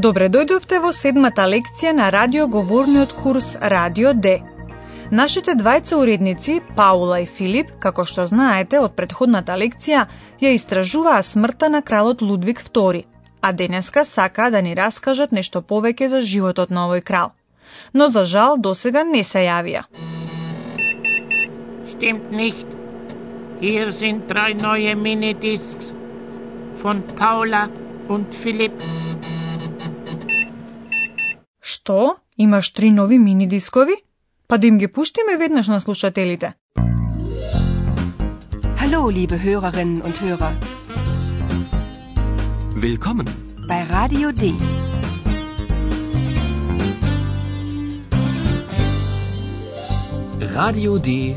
Добре дојдовте во седмата лекција на радиоговорниот курс Радио Д. Нашите двајца уредници, Паула и Филип, како што знаете од предходната лекција, ја истражуваа смртта на кралот Лудвиг II, а денеска сака да ни раскажат нешто повеќе за животот на овој крал. Но за жал досега не се јавија. Stimmt nicht. Hier sind drei neue Minidiscs von Paula und Philipp. Што? Имаш три нови мини дискови? Па да им ги пуштиме веднаш на слушателите. Hallo, liebe Hörerinnen und Hörer, Willkommen. bei Radio D. Radio D.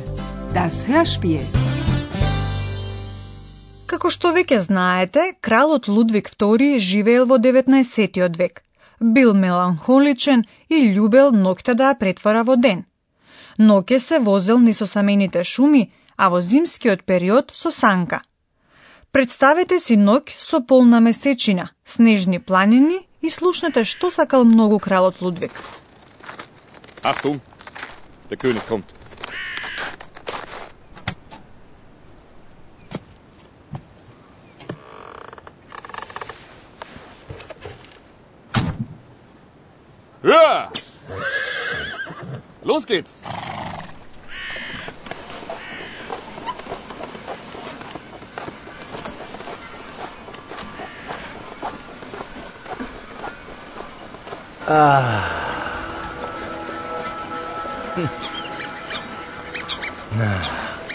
Das Hörspiel. Како што веќе знаете, кралот Лудвиг II живеел во 19. век. Бил меланхоличен и љубел ноќта да ја претвора во ден. Ноќе се возел низ осамените шуми, а во зимскиот период со санка. Представете си ноќ со полна месечина, снежни планини и слушнете што сакал многу кралот Лудвиг. Achtung, де König kommt. Los geht's!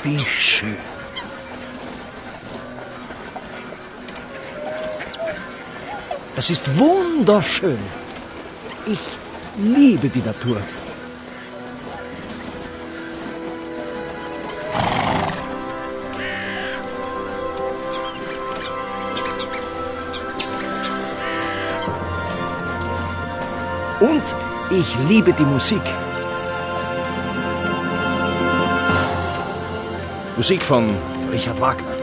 Wie schön. Das ist wunderschön. Ich liebe die Natur. Und ich liebe die Musik. Musik von Richard Wagner.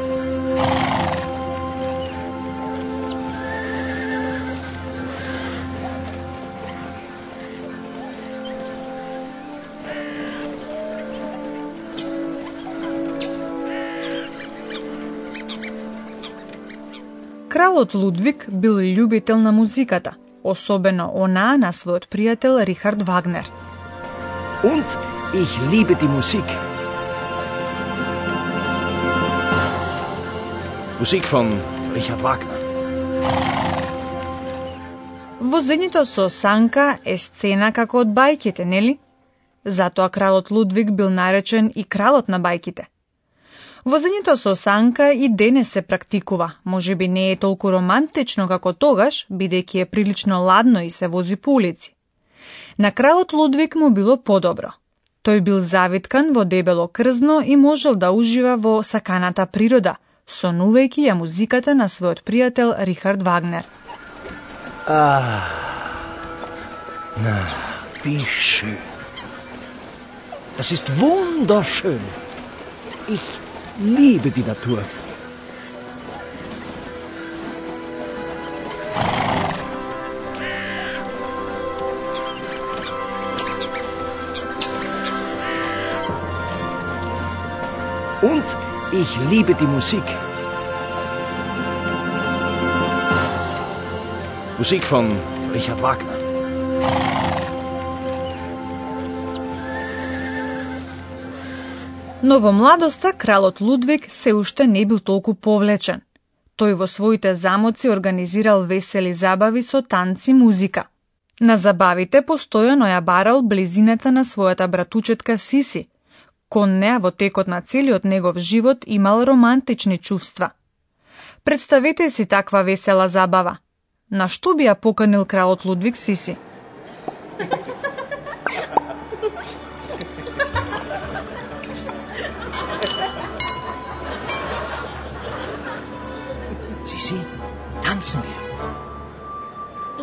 Кралот Лудвиг бил љубител на музиката, особено онаа на својот пријател Рихард Вагнер. Und ich liebe die Musik. Musik von Richard Wagner. Возењето со санка е сцена како од бајките, нели? Затоа кралот Лудвиг бил наречен и кралот на бајките. Возењето со санка и денес се практикува, може би не е толку романтично како тогаш, бидејќи е прилично ладно и се вози по улици. На кралот Лудвиг му било подобро. Тој бил завиткан во дебело крзно и можел да ужива во саканата природа, сонувајќи ја музиката на својот пријател Рихард Вагнер. А, wie schön. Das ist wunderschön. Ich liebe die Natur. Und ich liebe die Musik. Musik von Richard Wagner. Но во младоста кралот Лудвиг се уште не бил толку повлечен. Тој во своите замоци организирал весели забави со танци музика. На забавите постојано ја барал близината на својата братучетка Сиси. Кон неа во текот на целиот негов живот имал романтични чувства. Представете си таква весела забава. На што би ја поканил кралот Лудвиг Сиси? Tanzen wir.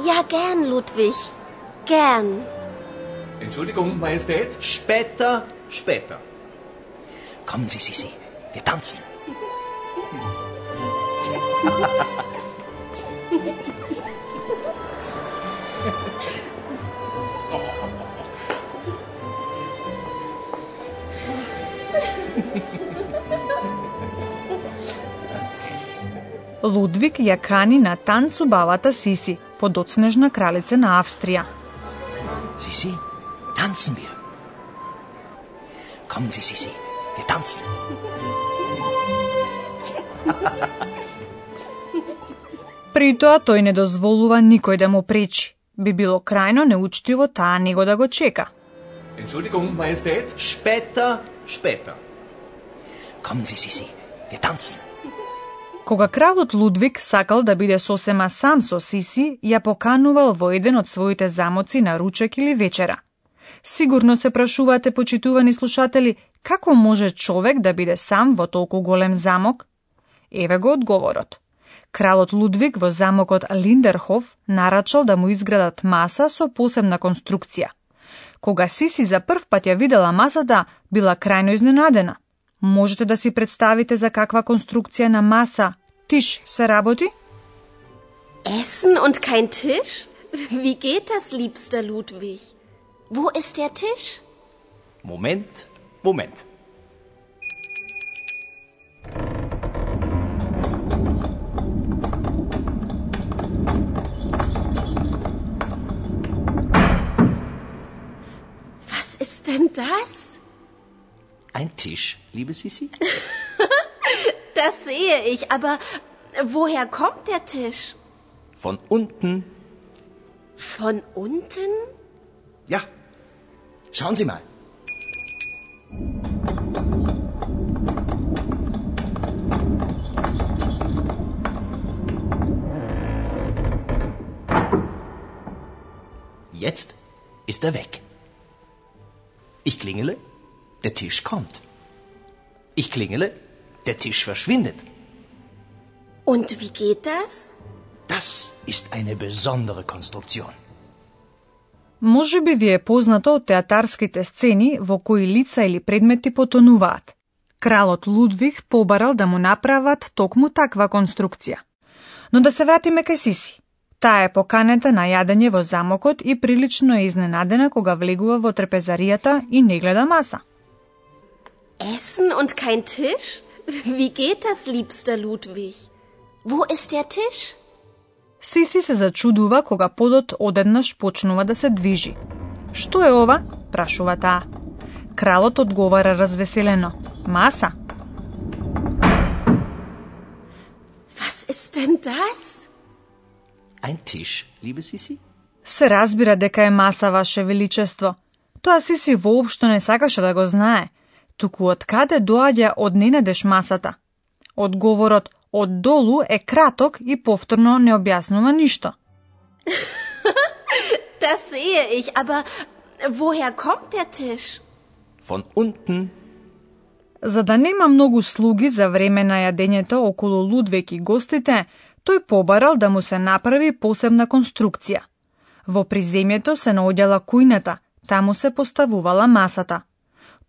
Ja, gern, Ludwig. Gern. Entschuldigung, Majestät. Später, später. Kommen Sie, Sisi, wir tanzen. Лудвиг ја кани на танцу бабата Сиси, подоцнежна кралица на Австрија. Sisi, tanzen wir. Kommen Sie, Sisi, wir tanzen. При тоа тој не дозволува никој да му пречи. Би било крајно неучтиво таа него да го чека. Entschuldigung, Majestät. Später, später. Kommen Sie, Sisi, wir tanzen. Кога кралот Лудвиг сакал да биде сосема сам со Сиси, ја поканувал во еден од своите замоци на ручек или вечера. Сигурно се прашувате, почитувани слушатели, како може човек да биде сам во толку голем замок? Еве го одговорот. Кралот Лудвиг во замокот Линдерхоф нарачал да му изградат маса со посебна конструкција. Кога Сиси за прв пат ја видела масата, била крајно изненадена. Можете да си представите за каква конструкција на маса тиш се работи? Essen und kein Tisch? Wie geht das, liebster Ludwig? Wo ist der Tisch? Moment, Moment. Was ist denn das? Ein Tisch, liebe Sisi? Das sehe ich, aber woher kommt der Tisch? Von unten. Von unten? Ja. Schauen Sie mal. Jetzt ist er weg. Ich klingele, der Tisch kommt. Ich klingele, der Tisch verschwindet. Und wie geht das? Das ist eine besondere Konstruktion. Може би ви е познато од театарските сцени во кои лица или предмети потонуваат. Кралот Лудвиг побарал да му направат токму таква конструкција. Но да се вратиме кај Сиси. Таа е поканета на јадење во замокот и прилично е изненадена кога влегува во трпезаријата и не гледа маса. Essen und kein Tisch? Wie geht das, liebster Ludwig? Wo ist der Tisch? Сиси се зачудува кога подот одеднаш почнува да се движи. Што е ова? прашува таа. Кралот одговара развеселено. Маса. Was ist denn das? Ein Tisch, liebe Sisi? Се разбира дека е маса, Ваше Величество. Тоа Сиси воопшто не сакаше да го знае. Туку од каде доаѓа од ненадеж масата? Одговорот од долу е краток и повторно не објаснува ништо. Das sehe ich, aber woher kommt der Tisch? Von unten. За да нема многу слуги за време на јадењето околу Лудвек и гостите, тој побарал да му се направи посебна конструкција. Во приземјето се наоѓала кујната, таму се поставувала масата.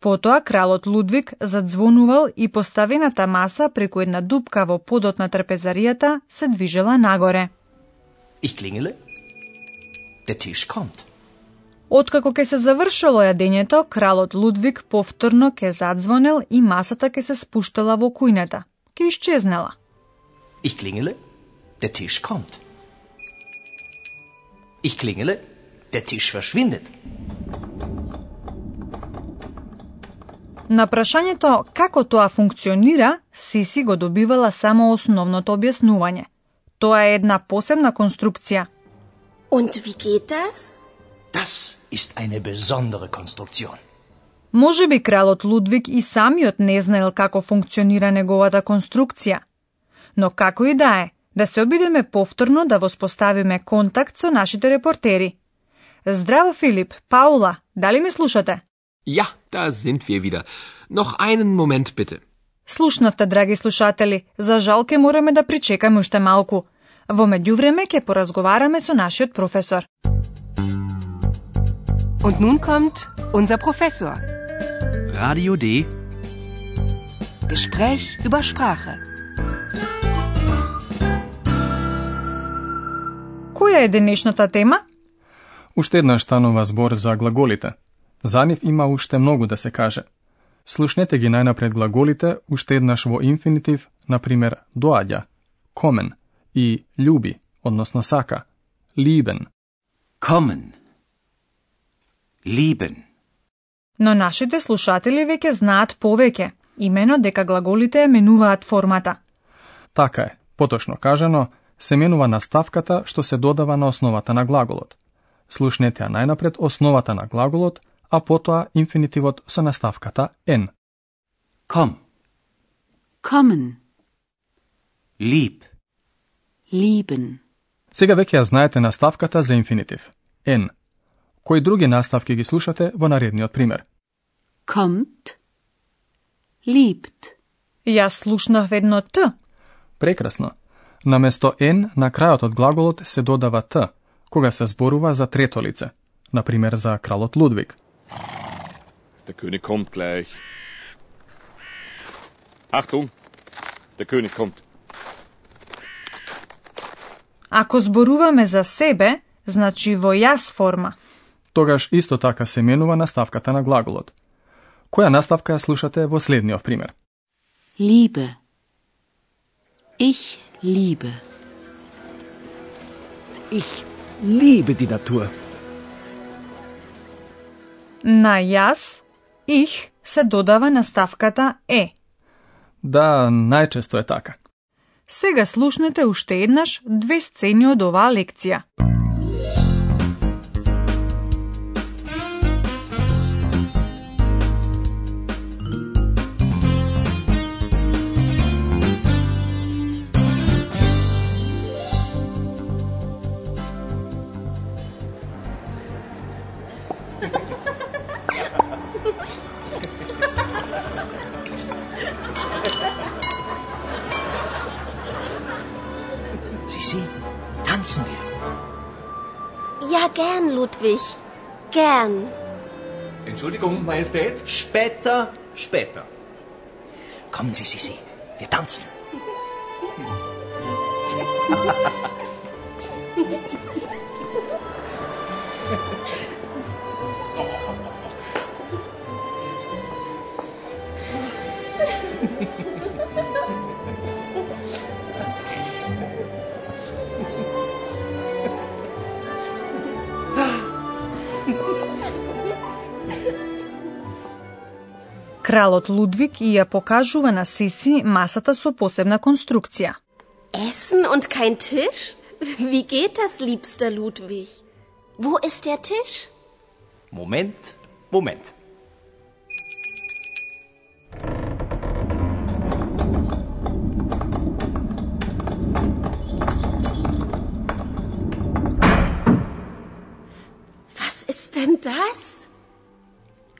Потоа кралот Лудвиг задзвонувал и поставената маса преку една дупка во подот на трпезаријата се движела нагоре. Ich klingele, der Tisch kommt. Откако ќе се завршило јадењето, кралот Лудвиг повторно ќе задзвонел и масата ќе се спуштала во кујната. Ќе исчезнела. Ich klingele, der Tisch kommt. Ich klingele, der Tisch verschwindet. На прашањето како тоа функционира, Сиси го добивала само основното објаснување. Тоа е една посебна конструкција. Und wie geht das? Das ist eine besondere Konstruktion. Може би кралот Лудвиг и самиот не знаел како функционира неговата конструкција. Но како и да е, да се обидеме повторно да воспоставиме контакт со нашите репортери. Здраво, Филип, Паула, дали ме слушате? Ja, da sind wir wieder. Noch einen Moment bitte. Слушнавте, драги слушатели, за жал ке мораме да причекаме уште малку. Во меѓувреме ќе поразговараме со нашиот професор. Und nun kommt unser Professor. Radio D. Gespräch über Sprache. Која е денешната тема? Уште еднаш станува збор за глаголите. За нив има уште многу да се каже. Слушнете ги најнапред глаголите уште еднаш во инфинитив, например доаѓа, комен и љуби, односно сака, либен. Kommen. Lieben. Но нашите слушатели веќе знаат повеќе, имено дека глаголите менуваат формата. Така е, поточно кажано, се менува наставката што се додава на основата на глаголот. Слушнете ја најнапред основата на глаголот, а потоа инфинитивот со наставката n. Komm. Kommen. Lieb. Lieben. Сега веќе ја знаете наставката за инфинитив n. Кои други наставки ги слушате во наредниот пример? Kommt. Liebt. Јас слушнав едно Т. Прекрасно. Наместо n на крајот од глаголот се додава т, кога се зборува за трето лице, например за кралот Лудвиг. Der König kommt gleich. Achtung, der König kommt. Ако зборуваме за себе, значи во јас форма. Тогаш исто така се менува наставката на глаголот. Која наставка ја слушате во следниот пример? Liebe. Ich liebe. Ich liebe die Natur. На јас, их, се додава наставката е. Да, најчесто е така. Сега слушнете уште еднаш две сцени од оваа лекција. Sisi, tanzen wir. Ja, gern, Ludwig. Gern. Entschuldigung, Majestät. Später, später. Kommen Sie, Sisi, wir tanzen. Кралот Лудвиг и ја покажува на Сиси масата со посебна конструкција. Essen und kein Tisch? Wie geht das, liebster Ludwig? Wo ist der Tisch? Moment, Moment. Was ist denn das?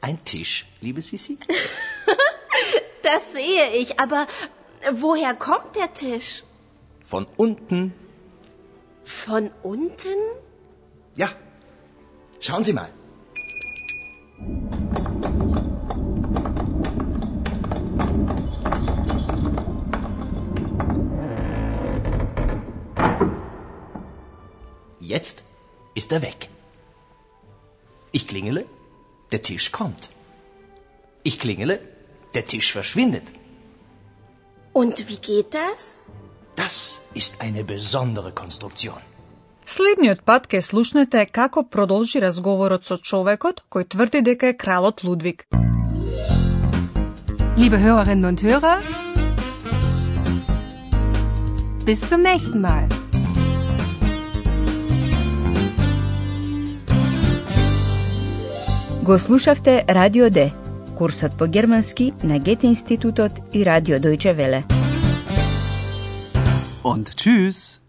Ein Tisch, liebe Sisi? Das sehe ich, aber woher kommt der Tisch? Von unten. Von unten? Ja. Schauen Sie mal. Jetzt ist er weg. Ich klingele, der Tisch kommt. Ich klingele, der Tisch verschwindet. Und wie geht das? Das ist eine besondere Konstruktion. Следниот пат ке слушнете како продолжи разговорот со човекот кој тврди дека е кралот Лудвиг. Liebe Hörerinnen und Hörer, bis zum nächsten Mal. Го слушавте Радио Д, курсот по германски на Гете институтот и Радио Дојче Веле. Und tschüss.